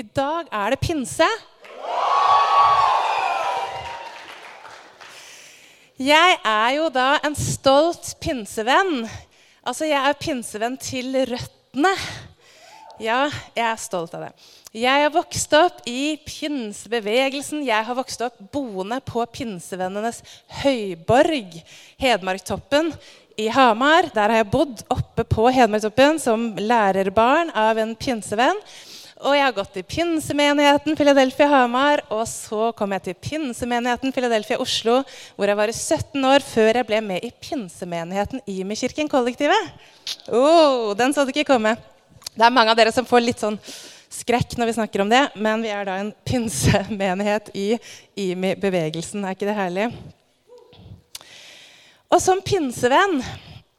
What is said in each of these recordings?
I dag er det pinse. Jeg er jo da en stolt pinsevenn. Altså, jeg er pinsevenn til røttene. Ja, jeg er stolt av det. Jeg har vokst opp i pinsebevegelsen. Jeg har vokst opp boende på pinsevennenes høyborg, Hedmarktoppen i Hamar. Der har jeg bodd oppe på Hedmarktoppen som lærerbarn av en pinsevenn. Og jeg har gått til pinsemenigheten Philadelphia Hamar. Og så kom jeg til pinsemenigheten Philadelphia Oslo, hvor jeg var i 17 år før jeg ble med i pinsemenigheten Imi-kirken Kollektivet. Oh, den så du ikke komme. Det er mange av dere som får litt sånn skrekk når vi snakker om det, men vi er da en pinsemenighet i IMI-bevegelsen. Er ikke det herlig? Og som pinsevenn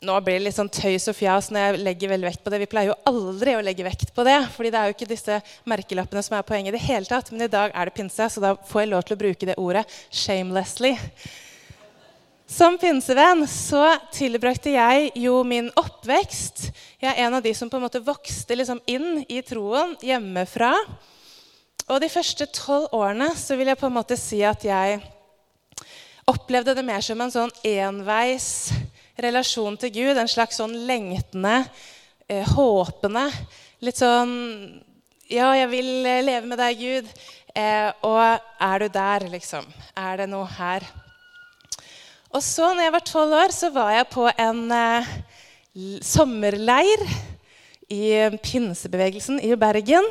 nå blir det litt sånn tøys og fjas når jeg legger veldig vekt på det. Vi pleier jo aldri å legge vekt på det, fordi det er jo ikke disse merkelappene som er poenget i det hele tatt. Men i dag er det pinse, så da får jeg lov til å bruke det ordet shamelessly. Som pinsevenn så tilbrakte jeg jo min oppvekst Jeg er en av de som på en måte vokste liksom inn i troen hjemmefra. Og de første tolv årene så vil jeg på en måte si at jeg opplevde det mer som en sånn enveis relasjon til Gud, en slags sånn lengtende, eh, håpende Litt sånn Ja, jeg vil eh, leve med deg, Gud. Eh, og er du der, liksom? Er det noe her? Og så, når jeg var tolv år, så var jeg på en sommerleir i pinsebevegelsen i Bergen.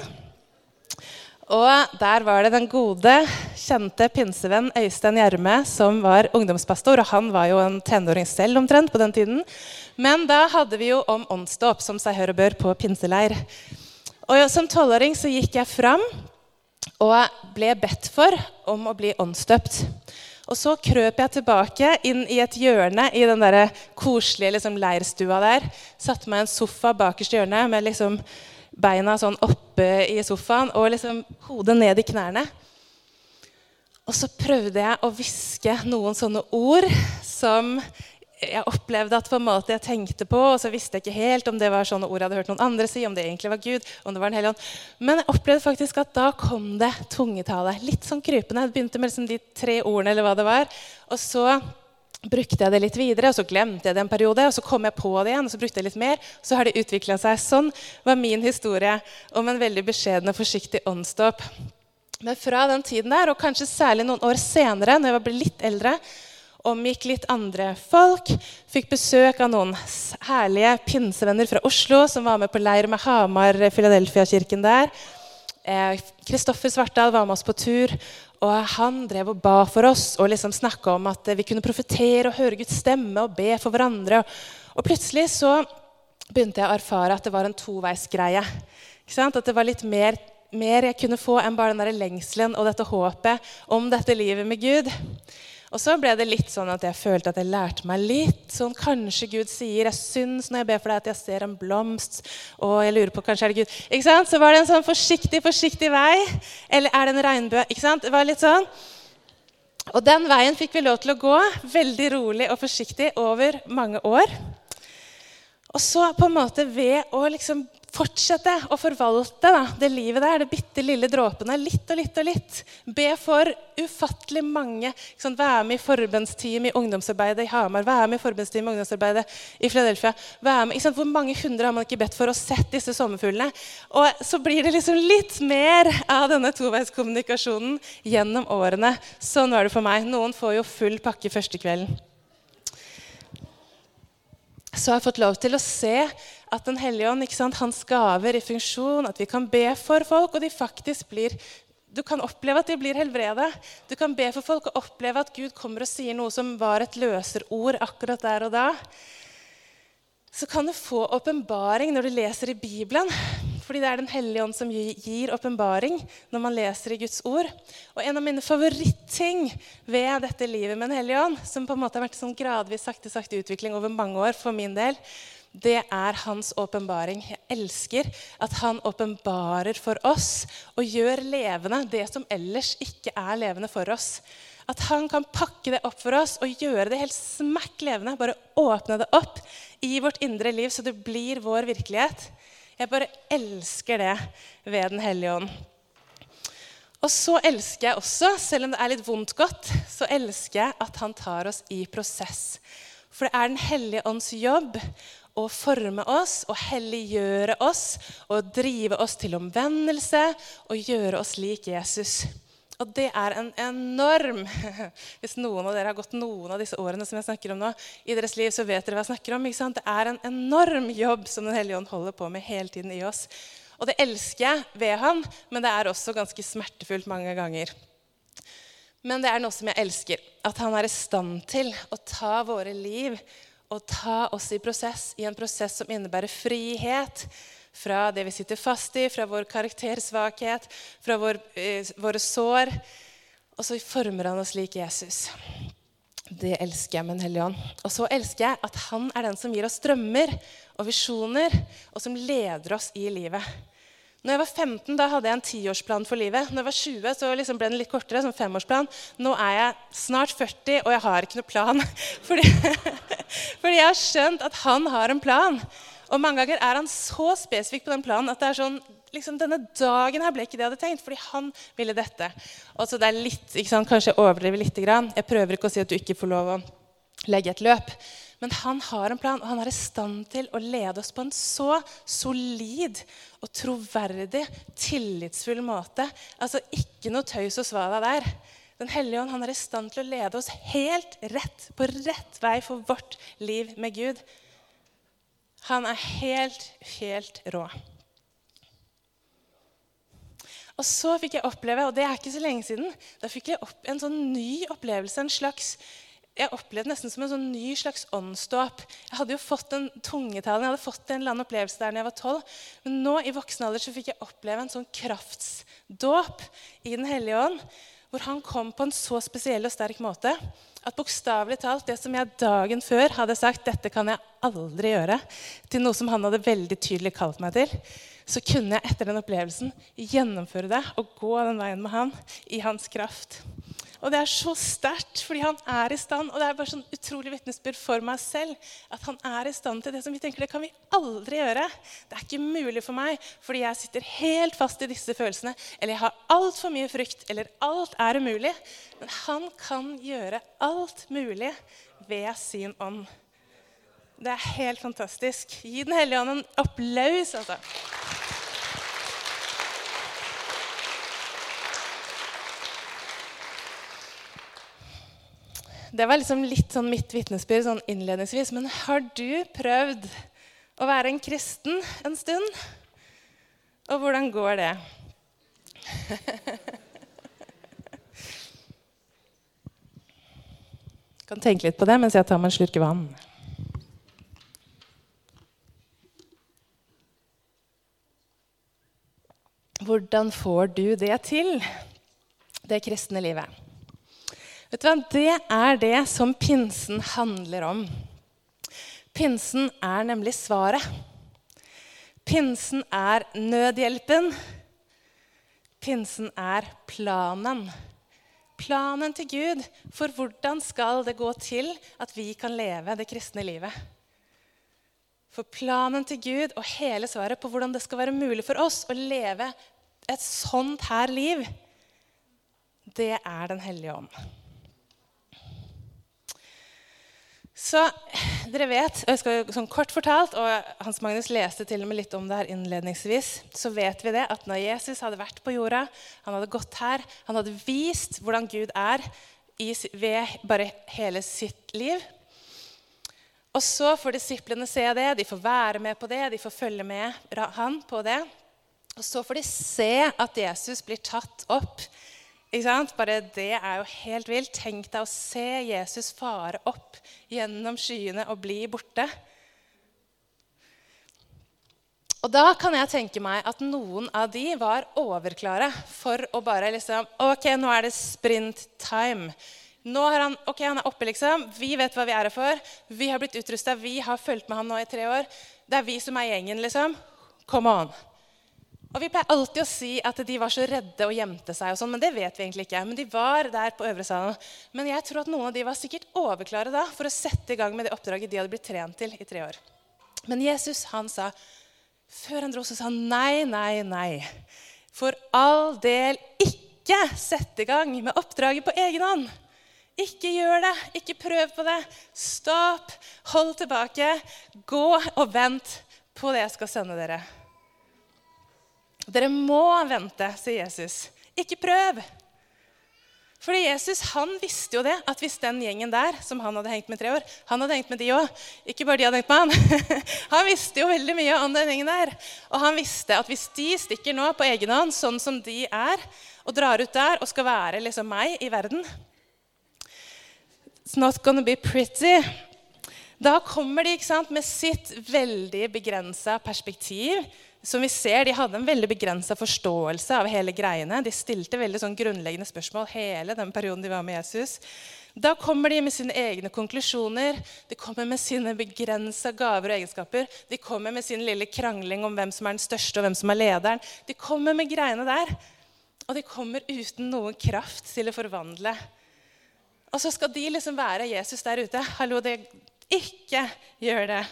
Og der var det den gode, kjente pinsevenn Øystein Gjerme som var ungdomspastor. Og han var jo en tenåring selv omtrent på den tiden. Men da hadde vi jo om åndsdåp, som seg hør og bør, på pinseleir. Og som tolvåring så gikk jeg fram og ble bedt for om å bli åndsdøpt. Og så krøp jeg tilbake inn i et hjørne i den der koselige liksom, leirstua der. Satte meg i en sofa bakerst i hjørnet med liksom beina sånn oppe i sofaen og liksom hodet ned i knærne. Og så prøvde jeg å hviske noen sånne ord som jeg opplevde at på en måte jeg tenkte på, og så visste jeg ikke helt om det var sånne ord jeg hadde hørt noen andre si, om det egentlig var Gud, om det var Den hellige ånd. Men jeg opplevde faktisk at da kom det tungetale. Litt sånn krypende. Det begynte med liksom de tre ordene, eller hva det var. Og så brukte jeg det litt videre, og så glemte jeg det en periode. Og så kom jeg på det igjen, og så brukte jeg litt mer. Så har det utvikla seg. Sånn var min historie om en veldig beskjeden og forsiktig åndsdåp. Men fra den tiden der, og kanskje særlig noen år senere, når jeg ble litt eldre, omgikk litt andre folk, fikk besøk av noen herlige pinsevenner fra Oslo som var med på leir med Hamar, Philadelphia-kirken der. Kristoffer eh, Svartdal var med oss på tur. Og han drev og ba for oss og liksom snakka om at vi kunne profetere og høre Guds stemme og be for hverandre. Og plutselig så begynte jeg å erfare at det var en toveisgreie. At det var litt mer, mer jeg kunne få enn bare den der lengselen og dette håpet om dette livet med Gud. Og så ble det litt sånn at jeg følte at jeg lærte meg litt. sånn Kanskje Gud sier jeg syns når jeg ber for deg at jeg ser en blomst. Og jeg lurer på, kanskje er det Gud. Ikke sant? Så var det en sånn forsiktig, forsiktig vei. Eller er det en regnbue? Ikke sant? Det var litt sånn. Og den veien fikk vi lov til å gå veldig rolig og forsiktig over mange år. Og så på en måte ved å liksom fortsette å forvalte da, det livet der, de bitte lille dråpene, litt og litt og litt. Be for ufattelig mange. Sånn, være med i forbundsteam i ungdomsarbeidet i Hamar, være med i forbundsteam i ungdomsarbeidet i med, sant, hvor mange hundre har man ikke bedt for å sett disse sommerfuglene? Og så blir det liksom litt mer av denne toveiskommunikasjonen gjennom årene. Sånn var det for meg. Noen får jo full pakke første kvelden. Så har jeg fått lov til å se at Den hellige ånd, hans gaver i funksjon, at vi kan be for folk, og de faktisk blir du kan oppleve at de blir helbreda. Du kan be for folk og oppleve at Gud kommer og sier noe som var et løserord akkurat der og da. Så kan du få åpenbaring når du leser i Bibelen. Fordi det er Den hellige ånd som gir åpenbaring når man leser i Guds ord. Og En av mine favoritting ved dette livet med Den hellige ånd, som på en måte har vært sånn gradvis sakte, sakte utvikling over mange år for min del, det er hans åpenbaring. Jeg elsker at han åpenbarer for oss og gjør levende det som ellers ikke er levende for oss. At han kan pakke det opp for oss og gjøre det helt smakk levende. Bare åpne det opp i vårt indre liv, så det blir vår virkelighet. Jeg bare elsker det ved Den hellige ånd. Og så elsker jeg også, selv om det er litt vondt godt, så elsker jeg at han tar oss i prosess. For det er Den hellige ånds jobb å forme oss og helliggjøre oss og drive oss til omvendelse og gjøre oss lik Jesus. Og det er en enorm Hvis noen av dere har gått noen av disse årene som jeg snakker om nå, i deres liv, så vet dere hva jeg snakker om. ikke sant? Det er en enorm jobb som Den hellige ånd holder på med hele tiden i oss. Og det elsker jeg ved han, men det er også ganske smertefullt mange ganger. Men det er noe som jeg elsker. At han er i stand til å ta våre liv og ta oss i prosess, i en prosess som innebærer frihet fra det vi sitter fast i, fra vår karaktersvakhet, fra vår, eh, våre sår. Og så former han oss lik Jesus. Det elsker jeg med Den hellige ånd. Og så elsker jeg at han er den som gir oss drømmer og visjoner, og som leder oss i livet. Når jeg var 15, da hadde jeg en tiårsplan for livet. Når jeg var 20, så liksom ble den litt kortere, som femårsplan. Nå er jeg snart 40, og jeg har ikke noe plan. Fordi, fordi jeg har skjønt at han har en plan. Og mange ganger er han så spesifikk på den planen at det er sånn liksom, Denne dagen her ble ikke det jeg hadde tenkt, fordi han ville dette. Og så det er litt, ikke sant, Kanskje jeg overdriver litt. Jeg prøver ikke å si at du ikke får lov å legge et løp. Men han har en plan, og han er i stand til å lede oss på en så solid og troverdig, tillitsfull måte. Altså ikke noe tøys og svada der. Den hellige ånd han er i stand til å lede oss helt rett, på rett vei for vårt liv med Gud. Han er helt, helt rå. Og så fikk jeg oppleve, og det er ikke så lenge siden, da fikk jeg opp en sånn ny opplevelse. en slags jeg opplevde nesten som en sånn ny slags åndsdåp. Jeg hadde jo fått en tungetalen, jeg hadde fått en eller annen opplevelse der da jeg var tolv. Men nå i voksen alder så fikk jeg oppleve en sånn kraftsdåp i Den hellige ånd. Hvor han kom på en så spesiell og sterk måte at bokstavelig talt det som jeg dagen før hadde sagt dette kan jeg aldri gjøre, til noe som han hadde veldig tydelig kalt meg til, så kunne jeg etter den opplevelsen gjennomføre det og gå den veien med han i hans kraft. Og det er så sterkt, fordi han er i stand. Og det er bare sånn utrolig vitnesbyrd for meg selv at han er i stand til det som vi tenker det kan vi aldri gjøre. Det er ikke mulig for meg fordi jeg sitter helt fast i disse følelsene. Eller jeg har altfor mye frykt. Eller alt er umulig. Men han kan gjøre alt mulig ved sin ånd. Det er helt fantastisk. Gi Den hellige ånd en applaus, altså. Det var liksom litt sånn mitt vitnesbyrd sånn innledningsvis. Men har du prøvd å være en kristen en stund? Og hvordan går det? Jeg kan tenke litt på det mens jeg tar meg en slurk vann. Hvordan får du det til, det kristne livet? Vet du hva? Det er det som pinsen handler om. Pinsen er nemlig svaret. Pinsen er nødhjelpen. Pinsen er planen. Planen til Gud for hvordan skal det gå til at vi kan leve det kristne livet. For planen til Gud og hele svaret på hvordan det skal være mulig for oss å leve et sånt her liv, det er Den hellige ånd. Så dere vet, og jeg skal sånn kort fortalt, og Hans Magnus leste til og med litt om det her innledningsvis, så vet vi det at når Jesus hadde vært på jorda, han hadde gått her, han hadde vist hvordan Gud er i, ved bare hele sitt liv. Og så får disiplene se det, de får være med på det, de får følge med han på det. Og så får de se at Jesus blir tatt opp ikke sant? Bare det er jo helt vilt. Tenk deg å se Jesus fare opp gjennom skyene og bli borte. Og da kan jeg tenke meg at noen av de var overklare for å bare liksom Ok, nå er det sprint time. Nå er han, ok, han er oppe, liksom. Vi vet hva vi er her for. Vi har blitt utrusta. Vi har fulgt med ham nå i tre år. Det er vi som er gjengen, liksom. Come on. Og Vi pleier alltid å si at de var så redde og gjemte seg. og sånn, Men det vet vi egentlig ikke. Men de var der på øvre salen. Men jeg tror at noen av de var sikkert overklare da for å sette i gang med det oppdraget de hadde blitt trent til i tre år. Men Jesus han sa, før han dro, så sa han nei, nei, nei. For all del ikke sett i gang med oppdraget på egen hånd. Ikke gjør det. Ikke prøv på det. Stopp. Hold tilbake. Gå og vent på det jeg skal sende dere. Dere må vente, sier Jesus. Ikke prøv. Fordi Jesus han visste jo det, at hvis den gjengen der som han hadde hengt med tre år Han hadde hengt med de òg, ikke bare de hadde hengt med han. Han visste jo veldig mye om den gjengen der. Og han visste at hvis de stikker nå på egen hånd, sånn som de er, og drar ut der og skal være liksom meg i verden It's not gonna be pretty. Da kommer de ikke sant, med sitt veldig begrensa perspektiv som vi ser, De hadde en veldig begrensa forståelse av hele greiene. De stilte veldig sånn grunnleggende spørsmål hele den perioden de var med Jesus. Da kommer de med sine egne konklusjoner, de kommer med sine begrensa gaver og egenskaper. De kommer med sin lille krangling om hvem som er den største, og hvem som er lederen. De kommer med greiene der, og de kommer uten noen kraft til å forvandle. Og så skal de liksom være Jesus der ute. Hallo, det ikke gjør det.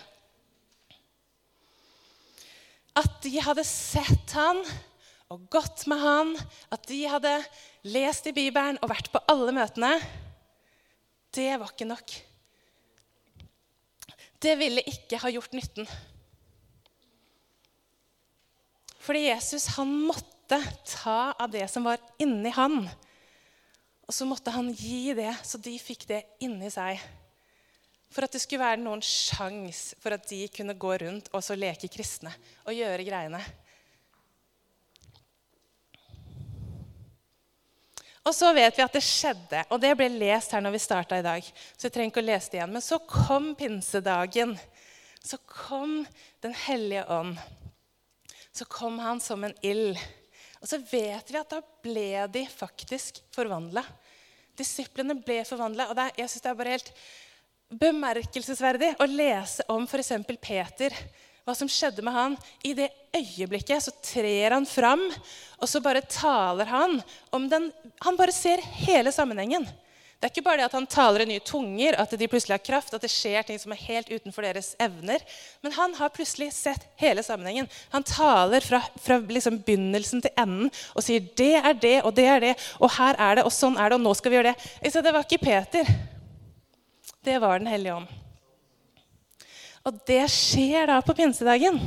At de hadde sett han og gått med han, at de hadde lest i Bibelen og vært på alle møtene, det var ikke nok. Det ville ikke ha gjort nytten. Fordi Jesus han måtte ta av det som var inni han. Og så måtte han gi det, så de fikk det inni seg for at det skulle være noen sjans for at de kunne gå rundt og så leke kristne og gjøre greiene. Og så vet vi at det skjedde, og det ble lest her når vi starta i dag. Så jeg trenger ikke å lese det igjen. Men så kom pinsedagen. Så kom Den hellige ånd. Så kom han som en ild. Og så vet vi at da ble de faktisk forvandla. Disiplene ble forvandla. Og det, jeg synes det er bare helt bemerkelsesverdig å lese om f.eks. Peter. Hva som skjedde med han. I det øyeblikket så trer han fram, og så bare taler han om den Han bare ser hele sammenhengen. Det er ikke bare det at han taler i nye tunger, at de plutselig har kraft, at det skjer ting som er helt utenfor deres evner. Men han har plutselig sett hele sammenhengen. Han taler fra, fra liksom begynnelsen til enden og sier 'det er det, og det er det', og 'her er det, og sånn er det, og nå skal vi gjøre det'. Så det var ikke Peter det var Den hellige ånd. Og det skjer da på pinsedagen.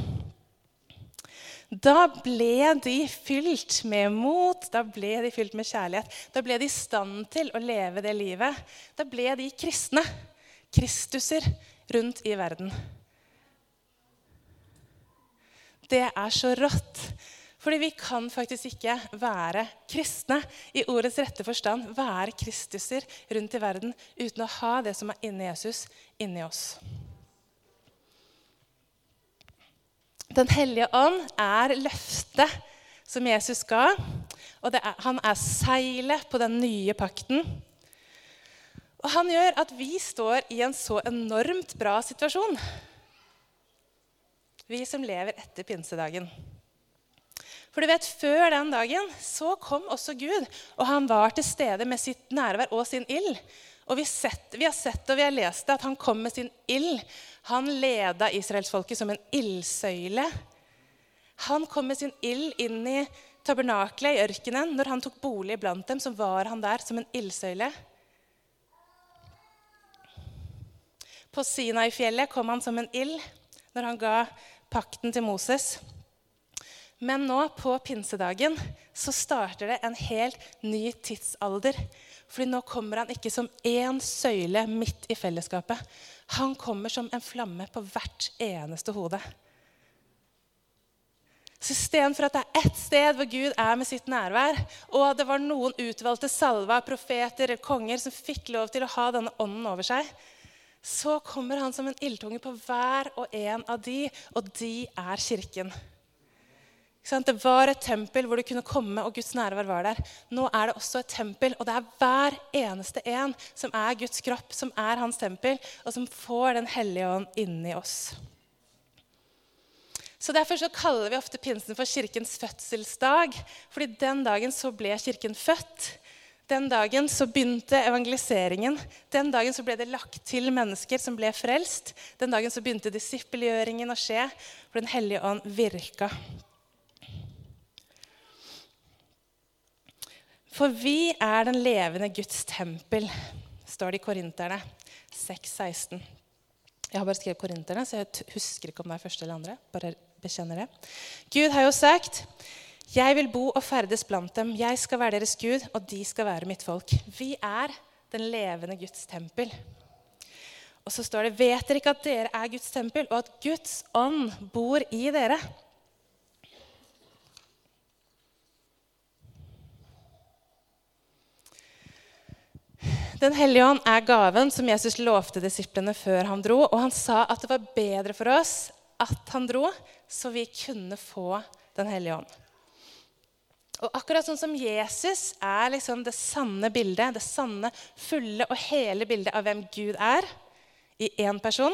Da ble de fylt med mot, da ble de fylt med kjærlighet. Da ble de i stand til å leve det livet. Da ble de kristne. Kristuser rundt i verden. Det er så rått. Fordi vi kan faktisk ikke være kristne i ordets rette forstand, være kristuser rundt i verden uten å ha det som er inni Jesus, inni oss. Den hellige ånd er løftet som Jesus ga. Og er, han er seilet på den nye pakten. Og han gjør at vi står i en så enormt bra situasjon. Vi som lever etter pinsedagen. For du vet, Før den dagen så kom også Gud, og han var til stede med sitt nærvær og sin ild. Og vi, sett, vi, har sett og vi har lest det, at han kom med sin ild. Han leda israelsfolket som en ildsøyle. Han kom med sin ild inn i tabernaklet i ørkenen. Når han tok bolig blant dem, så var han der som en ildsøyle. På Sinai-fjellet kom han som en ild når han ga pakten til Moses. Men nå, på pinsedagen, så starter det en helt ny tidsalder. Fordi nå kommer han ikke som én søyle midt i fellesskapet. Han kommer som en flamme på hvert eneste hode. Så Istedenfor at det er ett sted hvor Gud er med sitt nærvær, og det var noen utvalgte salva, profeter eller konger som fikk lov til å ha denne ånden over seg, så kommer han som en ildtunge på hver og en av de, og de er kirken. Det var et tempel hvor du kunne komme, og Guds nærvær var der. Nå er det også et tempel, og det er hver eneste en som er Guds kropp, som er hans tempel, og som får Den hellige ånd inni oss. Så Derfor så kaller vi ofte pinsen for kirkens fødselsdag. fordi den dagen så ble kirken født. Den dagen så begynte evangeliseringen. Den dagen så ble det lagt til mennesker som ble frelst. Den dagen så begynte disippelgjøringen å skje, for Den hellige ånd virka For vi er den levende Guds tempel, står det i Korinterne 6,16. Jeg har bare skrevet Korinterne, så jeg husker ikke om det er første eller andre. Bare bekjenner det. Gud har jo sagt jeg vil bo og ferdes blant dem. Jeg skal være deres Gud, og de skal være mitt folk. Vi er den levende Guds tempel. Og så står det Vet dere ikke at dere er Guds tempel, og at Guds ånd bor i dere? Den hellige ånd er gaven som Jesus lovte disiplene før han dro. Og han sa at det var bedre for oss at han dro, så vi kunne få Den hellige ånd. Og akkurat sånn som Jesus er liksom det sanne bildet, det sanne, fulle og hele bildet av hvem Gud er, i én person,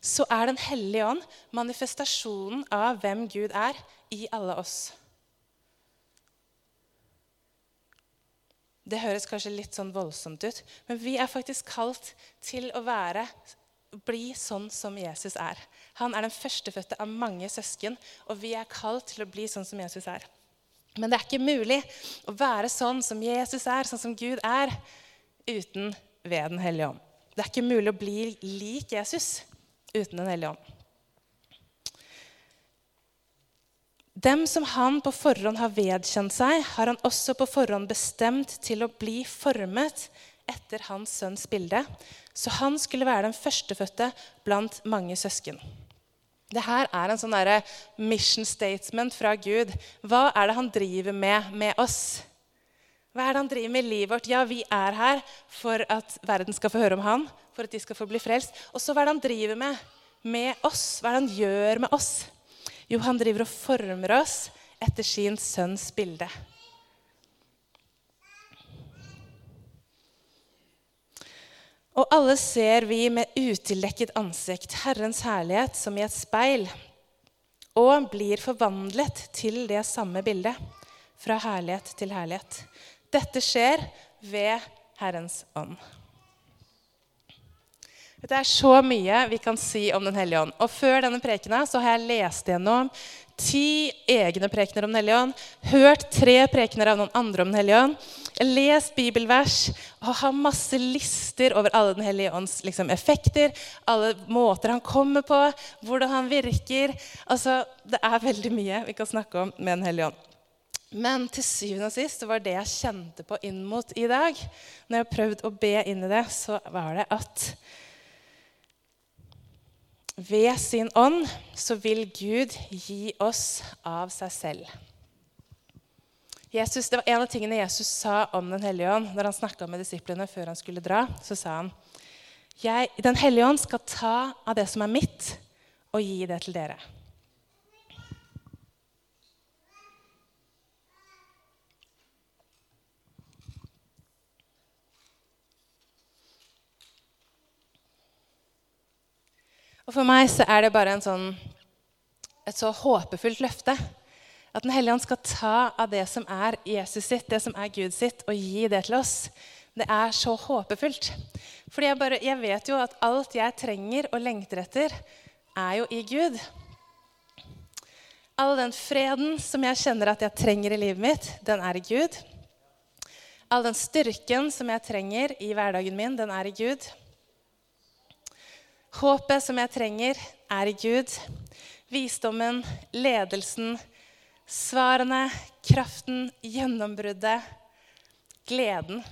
så er Den hellige ånd manifestasjonen av hvem Gud er, i alle oss. Det høres kanskje litt sånn voldsomt ut, men vi er faktisk kalt til å være, bli sånn som Jesus er. Han er den førstefødte av mange søsken, og vi er kalt til å bli sånn som Jesus er. Men det er ikke mulig å være sånn som Jesus er, sånn som Gud er, uten ved Den hellige ånd. Det er ikke mulig å bli lik Jesus uten Den hellige ånd. Dem som han på forhånd har vedkjent seg, har han også på forhånd bestemt til å bli formet etter hans sønns bilde, så han skulle være den førstefødte blant mange søsken. Det her er en sånn mission statement fra Gud. Hva er det han driver med med oss? Hva er det han driver med i livet vårt? Ja, vi er her for at verden skal få høre om han, for at de skal få bli frelst. Og så hva er det han driver med med oss? Hva er det han gjør med oss? Jo, han driver og former oss etter sin sønns bilde. Og alle ser vi med utildekket ansikt Herrens herlighet som i et speil, og blir forvandlet til det samme bildet, fra herlighet til herlighet. Dette skjer ved Herrens ånd. Det er så mye vi kan si om Den hellige ånd. Og Før denne prekena så har jeg lest gjennom ti egne prekener om Den hellige ånd, hørt tre prekener av noen andre om Den hellige ånd, lest bibelvers og har masse lister over alle Den hellige ånds liksom, effekter, alle måter han kommer på, hvordan han virker. Altså, Det er veldig mye vi kan snakke om med Den hellige ånd. Men til syvende og sist det var det jeg kjente på inn mot i dag. Når jeg har prøvd å be inn i det, så var det at ved sin ånd så vil Gud gi oss av seg selv. Jesus, det var En av tingene Jesus sa om Den hellige ånd når han snakka med disiplene før han skulle dra. Så sa han jeg, Den hellige ånd skal ta av det som er mitt, og gi det til dere. Og For meg så er det bare sånn, et så håpefullt løfte. At Den hellige ånd skal ta av det som er Jesus sitt, det som er Gud sitt, og gi det til oss. Det er så håpefullt. Fordi jeg, bare, jeg vet jo at alt jeg trenger og lengter etter, er jo i Gud. All den freden som jeg kjenner at jeg trenger i livet mitt, den er i Gud. All den styrken som jeg trenger i hverdagen min, den er i Gud. Håpet som jeg trenger, er i Gud. Visdommen, ledelsen, svarene, kraften, gjennombruddet, gleden.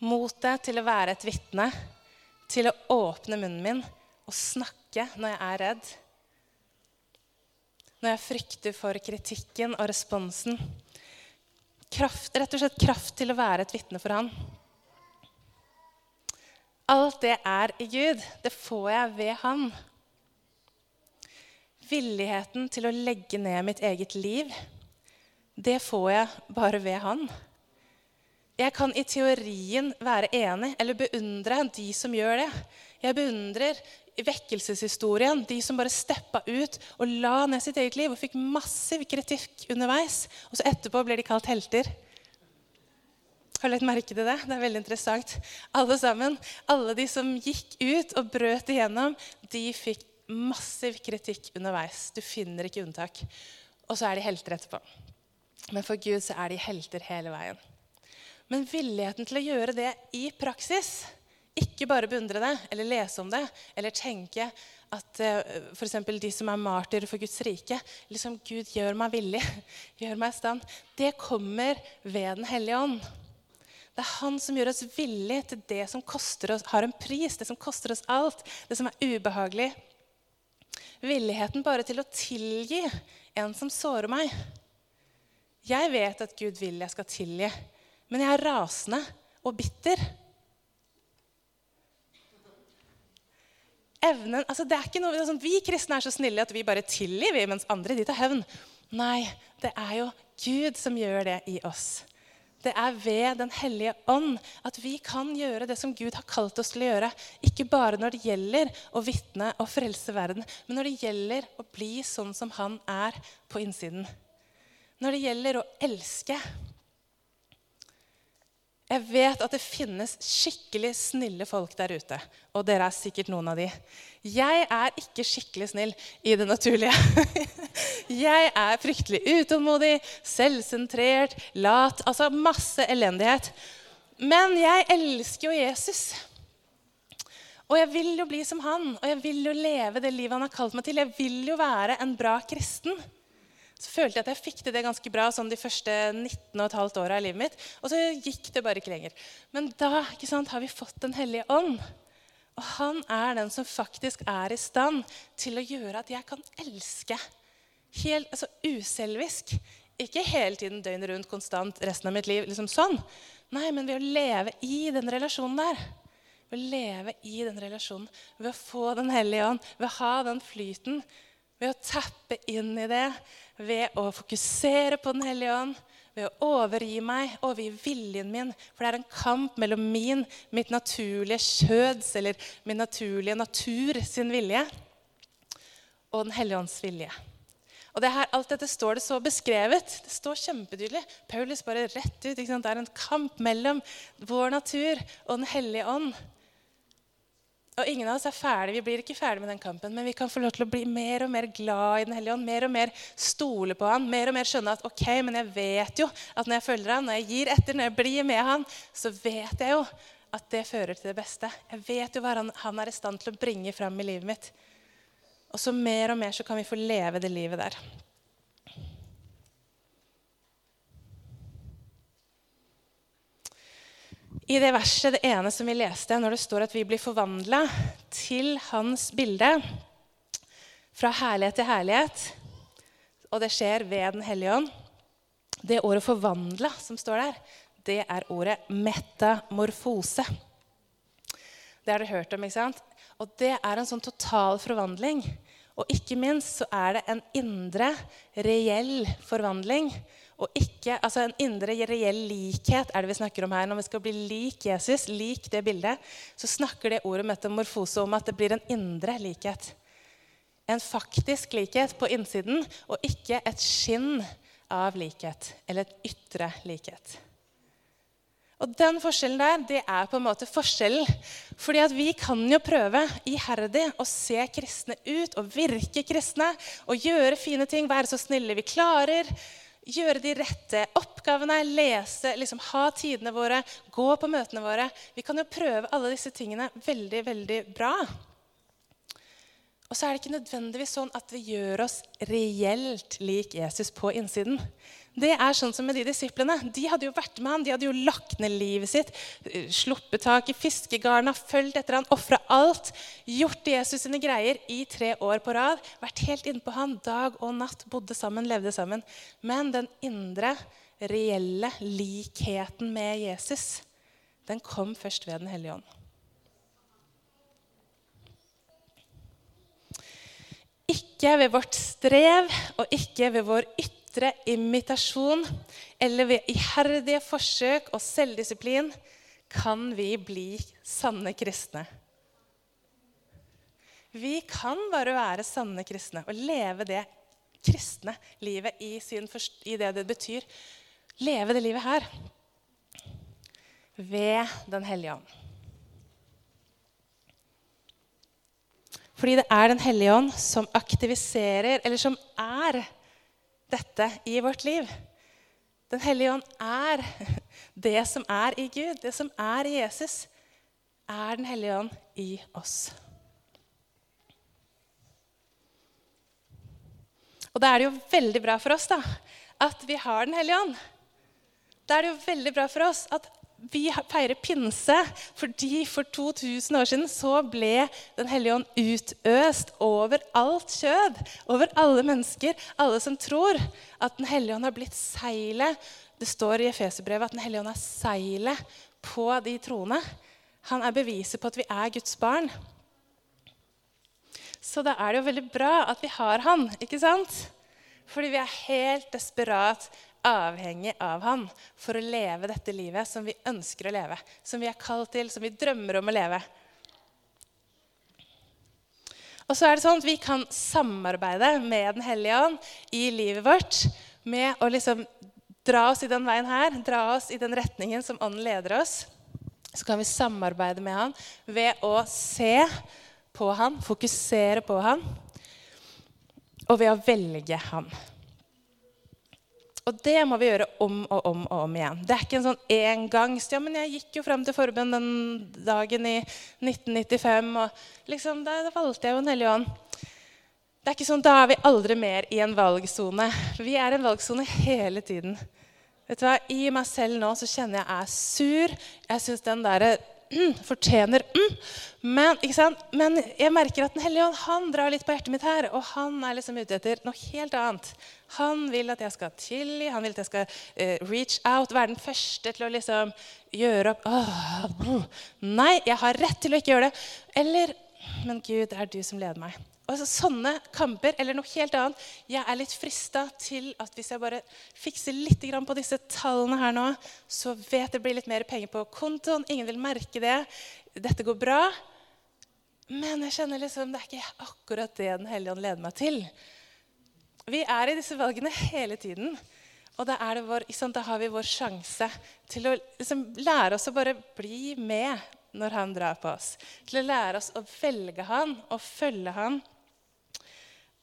Motet til å være et vitne, til å åpne munnen min og snakke når jeg er redd. Når jeg frykter for kritikken og responsen. Kraft, rett og slett kraft til å være et vitne for Han. Alt det er i Gud. Det får jeg ved Han. Villigheten til å legge ned mitt eget liv, det får jeg bare ved Han. Jeg kan i teorien være enig eller beundre de som gjør det. Jeg beundrer vekkelseshistorien, de som bare steppa ut og la ned sitt eget liv og fikk massiv kritikk underveis. Og så etterpå blir de kalt helter. Har lagt merke til det? Det er veldig interessant. Alle sammen, alle de som gikk ut og brøt igjennom, de fikk massiv kritikk underveis. Du finner ikke unntak. Og så er de helter etterpå. Men for Gud så er de helter hele veien. Men villigheten til å gjøre det i praksis, ikke bare beundre det eller lese om det eller tenke at eh, f.eks. de som er martyrer for Guds rike liksom Gud gjør meg villig, gjør meg i stand. Det kommer ved Den hellige ånd. Det er han som gjør oss villige til det som koster oss, har en pris, det som koster oss alt, det som er ubehagelig. Villigheten bare til å tilgi en som sårer meg. Jeg vet at Gud vil jeg skal tilgi, men jeg er rasende og bitter. Evnen, altså det er ikke noe, altså Vi kristne er så snille at vi bare tilgir, mens andre de tar hevn. Nei, det er jo Gud som gjør det i oss. Det er ved Den hellige ånd at vi kan gjøre det som Gud har kalt oss til å gjøre. Ikke bare når det gjelder å vitne og frelse verden, men når det gjelder å bli sånn som han er på innsiden. Når det gjelder å elske. Jeg vet at det finnes skikkelig snille folk der ute. Og dere er sikkert noen av de. Jeg er ikke skikkelig snill i det naturlige. Jeg er fryktelig utålmodig, selvsentrert, lat. Altså masse elendighet. Men jeg elsker jo Jesus. Og jeg vil jo bli som han, og jeg vil jo leve det livet han har kalt meg til. Jeg vil jo være en bra kristen så følte jeg at jeg fikk til det ganske bra sånn de første 19,5 åra i livet mitt. Og så gikk det bare ikke lenger. Men da sant, har vi fått Den hellige ånd. Og han er den som faktisk er i stand til å gjøre at jeg kan elske. Helt, altså uselvisk. Ikke hele tiden døgnet rundt, konstant, resten av mitt liv. liksom sånn. Nei, men ved å leve i den relasjonen der. Ved å leve i den relasjonen, ved å få Den hellige ånd, ved å ha den flyten ved å tappe inn i det, ved å fokusere på Den hellige ånd, ved å overgi meg, overgi viljen min. For det er en kamp mellom min, mitt naturlige kjøds, eller min naturlige natur sin vilje, og Den hellige ånds vilje. Og det her, Alt dette står det så beskrevet. Det står kjempetydelig. Paulus bare rett ut. Det er en kamp mellom vår natur og Den hellige ånd. Og ingen av oss er ferdig, Vi blir ikke ferdig med den kampen, men vi kan få lov til å bli mer og mer glad i Den hellige ånd. Mer og mer stole på han, mer og mer skjønne at ok, men jeg vet jo at når jeg følger han, når jeg gir etter, når jeg blir med han, så vet jeg jo at det fører til det beste. Jeg vet jo hva han, han er i stand til å bringe fram i livet mitt. Og så mer og mer så kan vi få leve det livet der. I det verset, det ene som vi leste, når det står at vi blir forvandla til hans bilde, fra herlighet til herlighet, og det skjer ved Den hellige ånd Det ordet 'forvandla' som står der, det er ordet 'metamorfose'. Det har du hørt om, ikke sant? Og det er en sånn total forvandling. Og ikke minst så er det en indre, reell forvandling og ikke, altså En indre reell likhet er det vi snakker om her. Når vi skal bli lik Jesus, lik det bildet, så snakker det ordet metamorfose om at det blir en indre likhet. En faktisk likhet på innsiden, og ikke et skinn av likhet. Eller et ytre likhet. Og Den forskjellen der, det er på en måte forskjellen. Fordi at vi kan jo prøve iherdig å se kristne ut og virke kristne og gjøre fine ting, være så snille vi klarer gjøre de rette oppgavene, lese, liksom, ha tidene våre, gå på møtene våre. Vi kan jo prøve alle disse tingene veldig, veldig bra. Og så er det ikke nødvendigvis sånn at det gjør oss reelt lik Jesus på innsiden. Det er sånn som med de disiplene. De hadde jo vært med ham, de hadde jo lagt ned livet sitt, sluppet tak i fiskegarna, fulgt etter han, ofra alt. Gjort Jesus sine greier i tre år på rad. Vært helt innpå han dag og natt, bodde sammen, levde sammen. Men den indre, reelle likheten med Jesus, den kom først ved Den hellige ånd. Ikke ved vårt strev og ikke ved vår ytre ytre imitasjon eller ved iherdige forsøk og selvdisiplin kan vi bli sanne kristne. Vi kan bare være sanne kristne og leve det kristne livet i, sin, i det det betyr. Leve det livet her ved Den hellige ånd. Fordi det er Den hellige ånd som aktiviserer, eller som er dette i vårt liv. Den hellige ånd er det som er i Gud, det som er i Jesus, er Den hellige ånd i oss. Og da er det jo veldig bra for oss da, at vi har Den hellige ånd. Da er det jo veldig bra for oss at vi feirer pinse fordi for 2000 år siden så ble Den hellige ånd utøst over alt kjød. Over alle mennesker, alle som tror at Den hellige ånd har blitt seilet. Det står i Efeserbrevet at Den hellige ånd er seilet på de troende. Han er beviset på at vi er Guds barn. Så da er det jo veldig bra at vi har han, ikke sant? Fordi vi er helt desperat avhengig av han for å leve dette livet som vi ønsker å leve. Som vi er kalt til, som vi drømmer om å leve. Og så er det sånn at Vi kan samarbeide med Den hellige ånd i livet vårt med å liksom dra oss i den veien her, dra oss i den retningen som Ånden leder oss. Så kan vi samarbeide med han ved å se på han, fokusere på han, og ved å velge han. Og det må vi gjøre om og om og om igjen. Det er ikke en sånn engangs Ja, men jeg gikk jo fram til forbønn den dagen i 1995, og liksom, da, valgte jeg jo Den hellige ånd. Det er ikke sånn, Da er vi aldri mer i en valgsone. Vi er i en valgsone hele tiden. Vet du hva? I meg selv nå så kjenner jeg jeg er sur. Jeg syns den derre fortjener. Men, Men, jeg merker at Den hellige ånd han drar litt på hjertet mitt her. Og han er liksom ute etter noe helt annet. Han vil at jeg skal tilgi, han vil at jeg skal uh, reach out. Være den første til å liksom gjøre opp oh, Nei, jeg har rett til å ikke gjøre det. Eller Men Gud, det er du som leder meg. Altså, sånne kamper eller noe helt annet. Jeg er litt frista til at hvis jeg bare fikser litt på disse tallene her nå, så vet det blir litt mer penger på kontoen. Ingen vil merke det. Dette går bra. Men jeg kjenner liksom, det er ikke akkurat det Den hellige ånd leder meg til. Vi er i disse valgene hele tiden. Og da, vår, da har vi vår sjanse til å liksom, lære oss å bare bli med når han drar på oss. Til å lære oss å velge han og følge han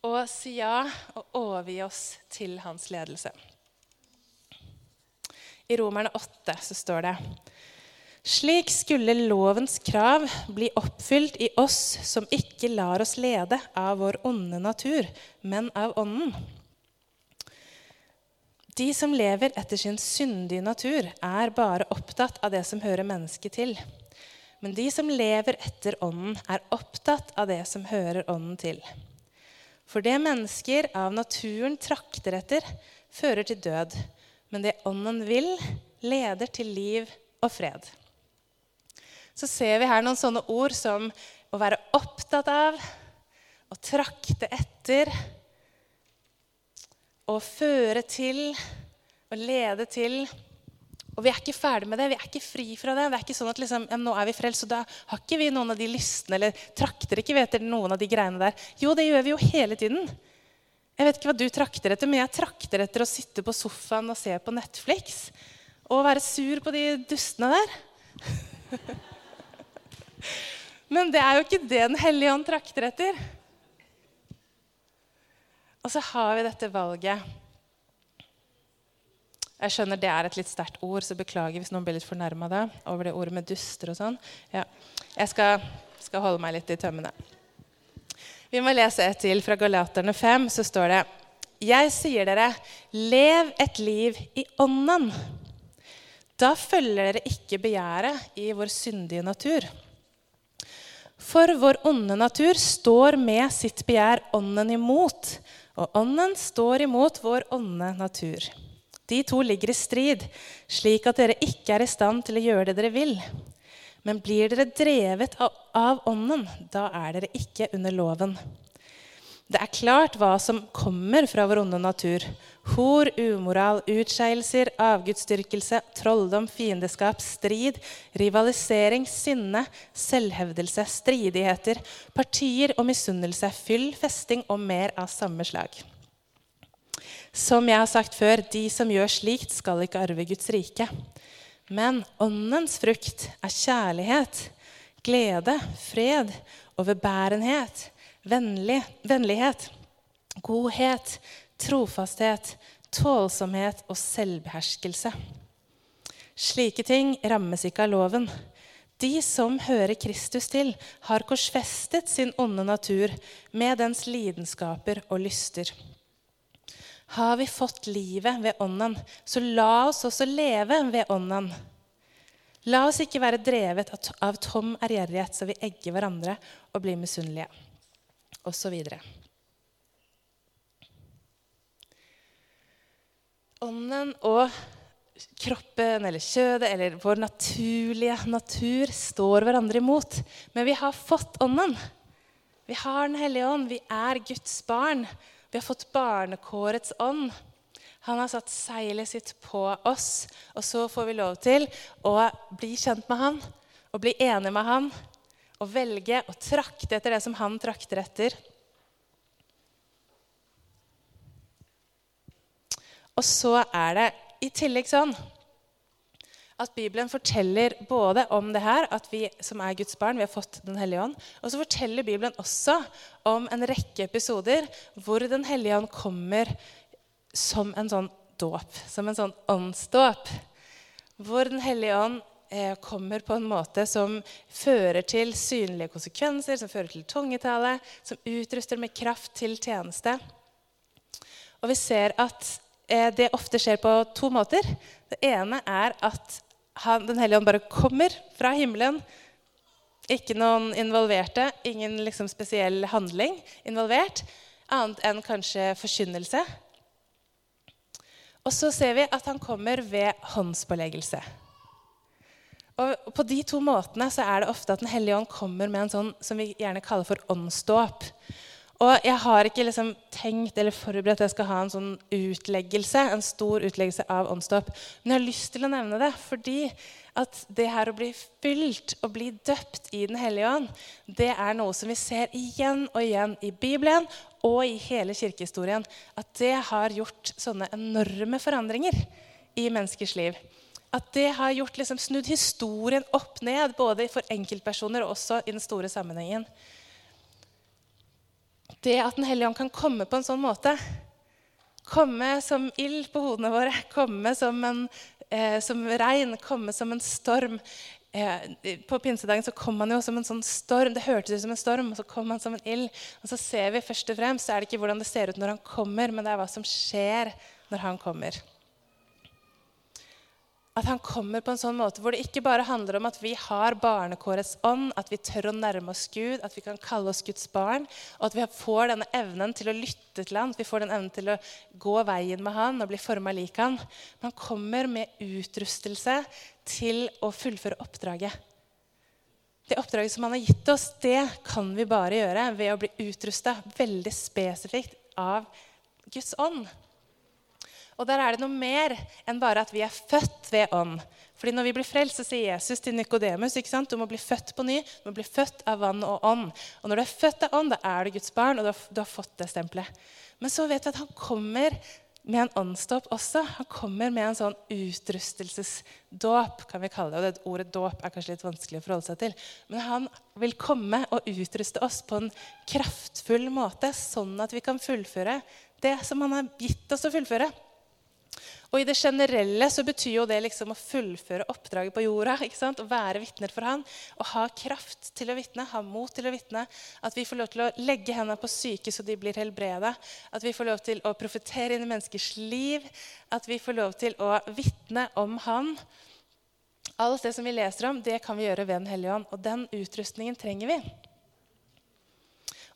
og si ja og overgi oss til hans ledelse. I Romerne 8 så står det slik skulle lovens krav bli oppfylt i oss som ikke lar oss lede av vår onde natur, men av Ånden. De som lever etter sin syndige natur, er bare opptatt av det som hører mennesket til. Men de som lever etter Ånden, er opptatt av det som hører Ånden til. For det mennesker av naturen trakter etter, fører til død. Men det ånden vil, leder til liv og fred. Så ser vi her noen sånne ord som å være opptatt av, å trakte etter, å føre til, å lede til. Og vi er ikke ferdig med det. Vi er ikke fri fra det. Det er ikke sånn at liksom, ja, nå er vi frelst, og da har ikke vi noen av de lystene eller trakter ikke etter noen av de greiene der. Jo, det gjør vi jo hele tiden. Jeg vet ikke hva du trakter etter, men jeg trakter etter å sitte på sofaen og se på Netflix. Og være sur på de dustene der. men det er jo ikke det Den hellige ånd trakter etter. Og så har vi dette valget jeg skjønner det er et litt sterkt ord, så beklager hvis noen blir litt fornærma over det ordet med duster og sånn. Ja. Jeg skal, skal, holde meg litt i tømmene. Vi må lese et til fra Galaterne 5, så står det Jeg sier dere, lev et liv i ånden. Da følger dere ikke begjæret i vår syndige natur. For vår onde natur står med sitt begjær ånden imot, og ånden står imot vår onde natur. De to ligger i strid, slik at dere ikke er i stand til å gjøre det dere vil. Men blir dere drevet av, av Ånden, da er dere ikke under loven. Det er klart hva som kommer fra vår onde natur. Hor, umoral, utskeielser, avgudsdyrkelse, trolldom, fiendeskap, strid, rivalisering, sinne, selvhevdelse, stridigheter, partier og misunnelse, fyll, festing og mer av samme slag. Som jeg har sagt før, de som gjør slikt, skal ikke arve Guds rike. Men åndens frukt er kjærlighet, glede, fred, overbærenhet, vennlig, vennlighet, godhet, trofasthet, tålsomhet og selvbeherskelse. Slike ting rammes ikke av loven. De som hører Kristus til, har korsfestet sin onde natur med dens lidenskaper og lyster. Har vi fått livet ved Ånden, så la oss også leve ved Ånden. La oss ikke være drevet av tom ærgjerrighet, så vi egger hverandre og blir misunnelige, osv. Ånden og kroppen eller kjødet eller vår naturlige natur står hverandre imot. Men vi har fått Ånden. Vi har Den hellige ånd. Vi er Guds barn. Vi har fått barnekårets ånd. Han har satt seilet sitt på oss, og så får vi lov til å bli kjent med han og bli enig med han og velge å trakte etter det som han trakter etter. Og så er det i tillegg sånn at Bibelen forteller både om det her, at vi som er Guds barn, vi har fått Den hellige ånd. Og så forteller Bibelen også om en rekke episoder hvor Den hellige ånd kommer som en sånn dåp. Som en sånn åndsdåp. Hvor Den hellige ånd eh, kommer på en måte som fører til synlige konsekvenser, som fører til tungetale, som utruster med kraft til tjeneste. Og vi ser at Eh, det ofte skjer på to måter. Det ene er at han, Den hellige ånd bare kommer fra himmelen. Ikke noen involverte, ingen liksom spesiell handling involvert. Annet enn kanskje forkynnelse. Og så ser vi at han kommer ved håndspåleggelse. Og På de to måtene så er det ofte at Den hellige ånd kommer med en sånn som vi gjerne kaller for åndsdåp. Og jeg har ikke liksom tenkt eller forberedt at jeg skal ha en sånn utleggelse, en stor utleggelse av åndsdåp. Men jeg har lyst til å nevne det fordi at det her å bli fylt og bli døpt i Den hellige ånd, det er noe som vi ser igjen og igjen i Bibelen og i hele kirkehistorien. At det har gjort sånne enorme forandringer i menneskers liv. At det har gjort liksom snudd historien opp ned, både for enkeltpersoner og også i den store sammenhengen det at Den hellige ånd kan komme på en sånn måte Komme som ild på hodene våre, komme som, en, eh, som regn, komme som en storm. Eh, på pinsedagen så kom han jo som en sånn storm. Det hørtes ut som en storm, og så kom han som en ild. Og så ser vi først og fremst, så er det ikke hvordan det ser ut når han kommer, men det er hva som skjer når han kommer at han kommer på en sånn måte hvor det ikke bare handler om at vi har barnekårets ånd, at vi tør å nærme oss Gud, at vi kan kalle oss Guds barn, og at vi får denne evnen til å lytte til han, at vi får den evnen til å gå veien med han og bli forma lik han. Men han kommer med utrustelse til å fullføre oppdraget. Det oppdraget som han har gitt oss, det kan vi bare gjøre ved å bli utrusta veldig spesifikt av Guds ånd. Og der er det noe mer enn bare at vi er født ved ånd. Fordi når vi blir frelst, så sier Jesus til Nikodemus du må bli født på ny. Du må bli født av vann og ånd. Og når du er født av ånd, da er du Guds barn, og du har, du har fått det stempelet. Men så vet vi at han kommer med en åndsdåp også. Han kommer med en sånn utrustelsesdåp, kan vi kalle det. Og det ordet dåp er kanskje litt vanskelig å forholde seg til. Men han vil komme og utruste oss på en kraftfull måte, sånn at vi kan fullføre det som han har gitt oss å fullføre. Og i det generelle så betyr jo det liksom å fullføre oppdraget på jorda. ikke sant? Å være vitner for han, Å ha kraft til å vitne, ha mot til å vitne. At vi får lov til å legge hendene på syke så de blir helbreda. At vi får lov til å profetere inn i menneskers liv. At vi får lov til å vitne om han. Alt det som vi leser om, det kan vi gjøre ved Den hellige ånd. Og den utrustningen trenger vi.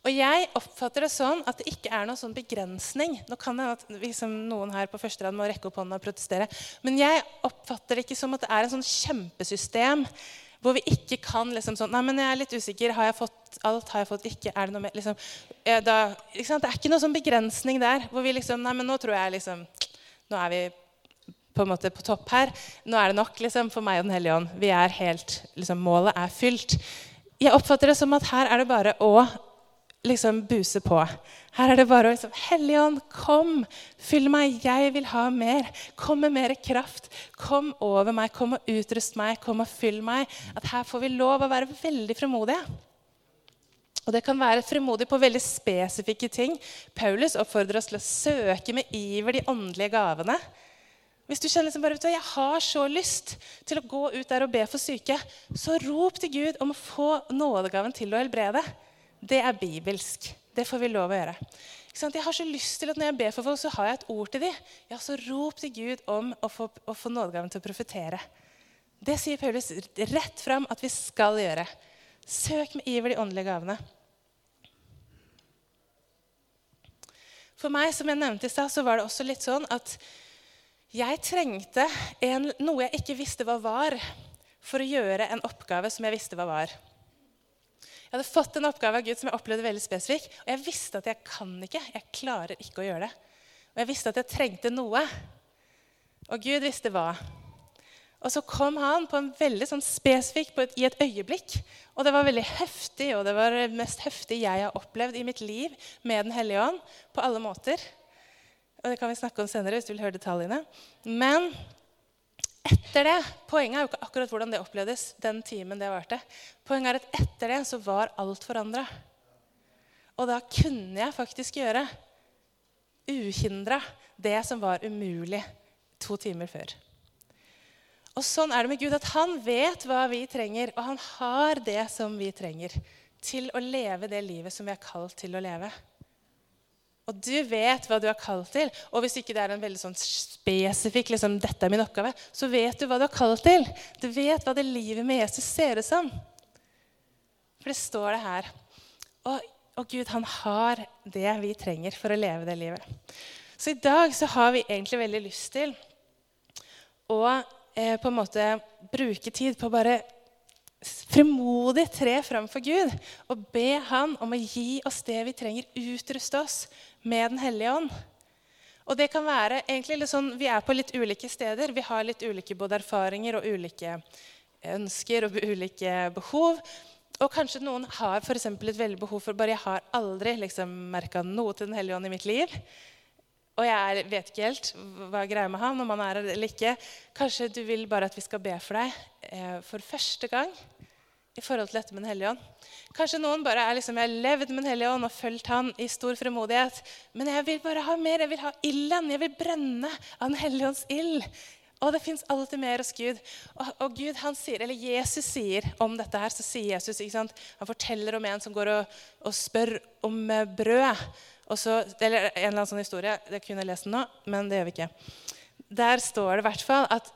Og jeg oppfatter det sånn at det ikke er noen sånn begrensning. Nå kan det at liksom, Noen her på første rad må rekke opp hånda og protestere. Men jeg oppfatter det ikke som at det er en sånn kjempesystem hvor vi ikke kan liksom sånn Nei, men jeg er litt usikker. Har jeg fått alt? Har jeg fått ikke? Er det noe mer? Liksom, da, liksom, det er ikke noen sånn begrensning der hvor vi liksom Nei, men nå tror jeg liksom Nå er vi på en måte på topp her. Nå er det nok liksom, for meg og Den hellige ånd. Vi er helt, liksom, Målet er fylt. Jeg oppfatter det som at her er det bare å liksom buse på. Her er det bare å liksom Helligånd, kom! Fyll meg! Jeg vil ha mer. Kom med mer kraft. Kom over meg. Kom og utrust meg. Kom og fyll meg. At her får vi lov å være veldig fremodige. Og det kan være fremodig på veldig spesifikke ting. Paulus oppfordrer oss til å søke med iver de åndelige gavene. Hvis du kjenner liksom bare, jeg har så lyst til å gå ut der og be for syke, så rop til Gud om å få nådegaven til å helbrede. Det er bibelsk. Det får vi lov å gjøre. Jeg har så lyst til at Når jeg ber for folk, så har jeg et ord til dem. Ja, så rop til Gud om å få, å få nådegaven til å profetere. Det sier Paulus rett fram at vi skal gjøre. Søk med iver de åndelige gavene. For meg, som jeg nevnte i stad, så var det også litt sånn at jeg trengte en, noe jeg ikke visste hva var, for å gjøre en oppgave som jeg visste hva var. Jeg hadde fått en oppgave av Gud som jeg opplevde veldig spesifikk. Og jeg visste at jeg kan ikke. Jeg klarer ikke å gjøre det. Og jeg visste at jeg trengte noe. Og Gud visste hva. Og så kom han på en veldig sånn spesifikk et, i et øyeblikk. Og det var veldig heftig, og det var det mest heftige jeg har opplevd i mitt liv med Den hellige ånd. på alle måter. Og det kan vi snakke om senere hvis du vil høre detaljene. Men etter det Poenget er jo ikke akkurat hvordan det opplevdes. den timen det varte. Poenget er at etter det så var alt forandra. Og da kunne jeg faktisk gjøre uhindra det som var umulig to timer før. Og sånn er det med Gud, at han vet hva vi trenger, og han har det som vi trenger til å leve det livet som vi er kalt til å leve. Og du vet hva du er kalt til. Og hvis ikke det er en veldig sånn spesifikk liksom, 'dette er min oppgave', så vet du hva du er kalt til. Du vet hva det livet med Jesus ser ut som. For det står det her. Og, og Gud, han har det vi trenger for å leve det livet. Så i dag så har vi egentlig veldig lyst til å eh, på en måte bruke tid på bare frimodig tre fram for Gud og be Han om å gi oss det vi trenger, utruste oss med Den hellige ånd. Og det kan være egentlig litt sånn, Vi er på litt ulike steder. Vi har litt ulike både erfaringer og ulike ønsker og ulike behov. Og kanskje noen har for et veldig behov for bare jeg har aldri liksom merka noe til Den hellige ånd i mitt liv. Og jeg vet ikke helt hva greia med han, om han er eller ikke. Kanskje du vil bare at vi skal be for deg eh, for første gang i forhold til dette med Den hellige ånd. Kanskje noen bare er liksom, jeg har levd med Den hellige ånd og fulgt han i stor fremodighet. Men jeg vil bare ha mer. Jeg vil ha ilden. Jeg vil brenne av Den hellige ånds ild. Og det fins alltid mer hos Gud. Og, og, Gud, han sier, eller Jesus sier om dette her, så sier Jesus, ikke sant? Han forteller om en som går og, og spør om brød. Så, eller en eller annen sånn historie. Det kunne lest den nå, men det gjør vi ikke. Der står det i hvert fall at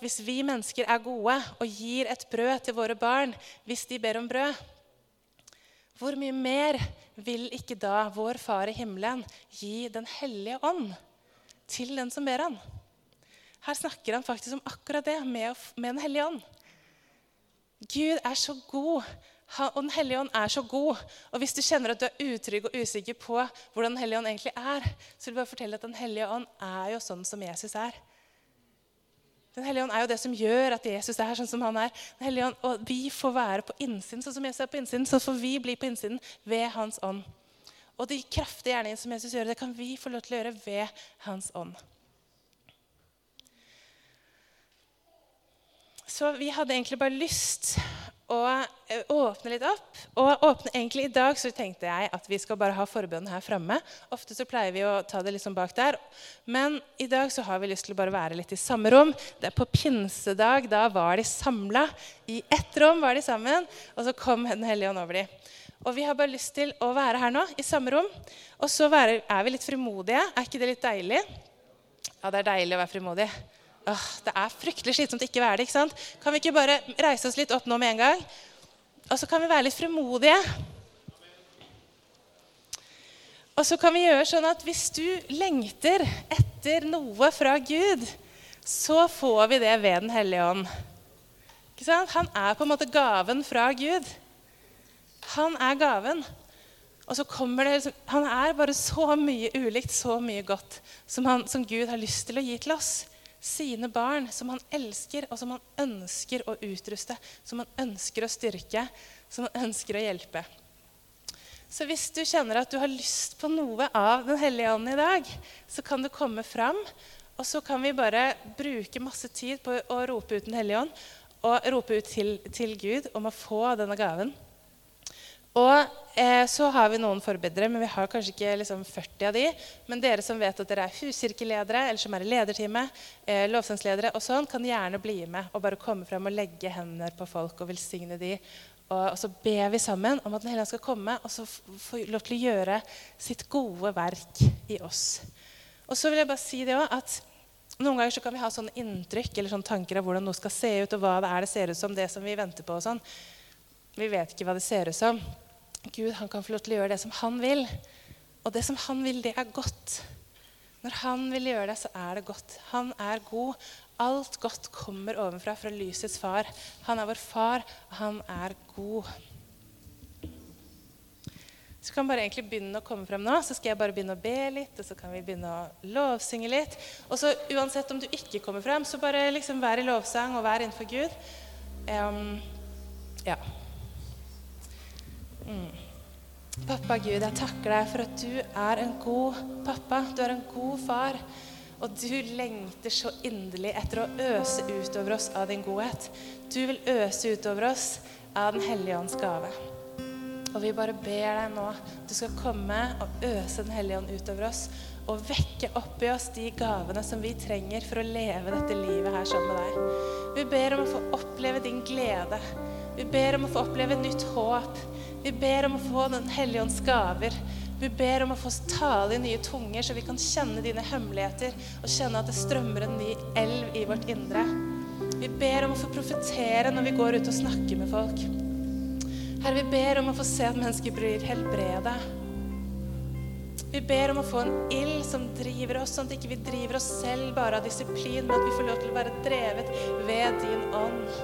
hvis vi mennesker er gode og gir et brød til våre barn hvis de ber om brød, hvor mye mer vil ikke da vår Far i himmelen gi Den hellige ånd til den som ber han? Her snakker han faktisk om akkurat det med, med Den hellige ånd. Gud er så god og Den hellige ånd er så god. Og hvis du kjenner at du er utrygg og usikker på hvordan Den hellige ånd egentlig er, så vil jeg bare fortelle at Den hellige ånd er jo sånn som Jesus er. Den hellige ånd er jo det som gjør at Jesus er sånn som han er. Den hellige ånd, Og vi får være på innsiden sånn som Jesus er på innsiden. Så får vi bli på innsiden ved Hans ånd. Og de kraftige gjerningene som Jesus gjør, det kan vi få lov til å gjøre ved Hans ånd. Så vi hadde egentlig bare lyst å eh, åpne litt opp. Og åpne egentlig I dag så tenkte jeg at vi skal bare ha forbønnen her framme. Ofte så pleier vi å ta det liksom bak der. Men i dag så har vi lyst til å bare være litt i samme rom. Det er På pinsedag da var de samla. I ett rom var de sammen, og så kom Den hellige ånd over dem. Og vi har bare lyst til å være her nå, i samme rom. Og så er vi litt frimodige. Er ikke det litt deilig? Ja, det er deilig å være frimodig. Åh, det er fryktelig slitsomt ikke være det. ikke sant? Kan vi ikke bare reise oss litt opp nå med en gang? Og så kan vi være litt fremodige. Og så kan vi gjøre sånn at hvis du lengter etter noe fra Gud, så får vi det ved Den hellige ånd. Ikke sant? Han er på en måte gaven fra Gud. Han er gaven. Og så kommer det, liksom, Han er bare så mye ulikt, så mye godt, som, han, som Gud har lyst til å gi til oss sine barn, som han elsker, og som han ønsker å utruste, som han ønsker å styrke, som han ønsker å hjelpe. Så hvis du kjenner at du har lyst på noe av Den hellige ånd i dag, så kan du komme fram, og så kan vi bare bruke masse tid på å rope ut Den hellige ånd og rope ut til, til Gud om å få denne gaven. Og eh, så har vi noen forbedere, men vi har kanskje ikke liksom 40 av de. Men dere som vet at dere er huskirkeledere, eller som er i lederteamet, eh, lovsangsledere og sånn, kan gjerne bli med og bare komme frem og legge hender på folk og velsigne de. Og, og så ber vi sammen om at Den hellige ånd skal komme og så få lov til å gjøre sitt gode verk i oss. Og så vil jeg bare si det også, at noen ganger så kan vi ha sånne inntrykk eller sånne tanker av hvordan noe skal se ut, og hva det er det ser ut som, det som vi venter på. og sånn. Vi vet ikke hva det ser ut som. Gud han kan få lov til å gjøre det som han vil. Og det som han vil, det er godt. Når han vil gjøre det, så er det godt. Han er god. Alt godt kommer ovenfra, fra lysets far. Han er vår far, og han er god. Så kan bare egentlig begynne å komme frem nå. Så skal jeg bare begynne å be litt, og så kan vi begynne å lovsynge litt. Og så uansett om du ikke kommer frem, så bare liksom vær i lovsang og vær innenfor Gud. Um, ja. Pappa Gud, jeg takker deg for at du er en god pappa. Du er en god far. Og du lengter så inderlig etter å øse utover oss av din godhet. Du vil øse utover oss av Den hellige ånds gave. Og vi bare ber deg nå du skal komme og øse Den hellige ånd utover oss og vekke opp i oss de gavene som vi trenger for å leve dette livet her sammen med deg. Vi ber om å få oppleve din glede. Vi ber om å få oppleve nytt håp. Vi ber om å få Den hellige ånds gaver. Vi ber om å få tale i nye tunger, så vi kan kjenne dine hemmeligheter og kjenne at det strømmer en ny elv i vårt indre. Vi ber om å få profetere når vi går ut og snakker med folk. Herre, vi ber om å få se at mennesker blir helbredet. Vi ber om å få en ild som driver oss, sånn at ikke vi ikke driver oss selv bare av disiplin, men at vi får lov til å være drevet ved din ånd.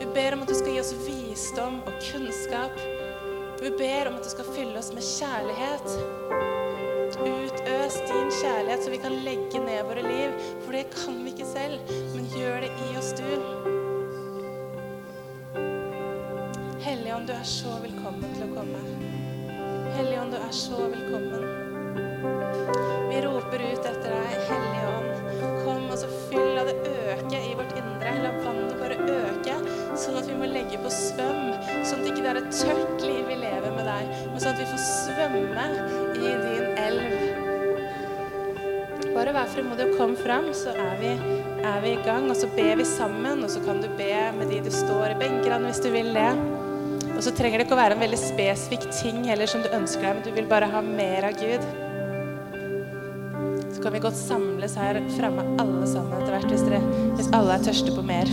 Vi ber om at du skal gi oss visdom og kunnskap. Vi ber om at du skal fylle oss med kjærlighet. Utøs din kjærlighet, så vi kan legge ned våre liv. For det kan vi ikke selv, men gjør det i oss, du. Helligånd, du er så velkommen til å komme. Helligånd, du er så velkommen. Vi roper ut etter deg, Helligånd. Kom og så fyll, av det øke i vårt indre. La øke, sånn at vi må legge på svøm. Sånn at det ikke er et tørt liv vi lever med deg, men sånn at vi får svømme i din elv. Bare vær frimodig og kom fram, så er vi, er vi i gang. Og så ber vi sammen, og så kan du be med de du står i benkene hvis du vil det. Og så trenger det ikke å være en veldig spesifikk ting heller som du ønsker deg, men du vil bare ha mer av Gud. Så kan vi godt samles her framme alle sammen etter hvert hvis, dere, hvis alle er tørste på mer.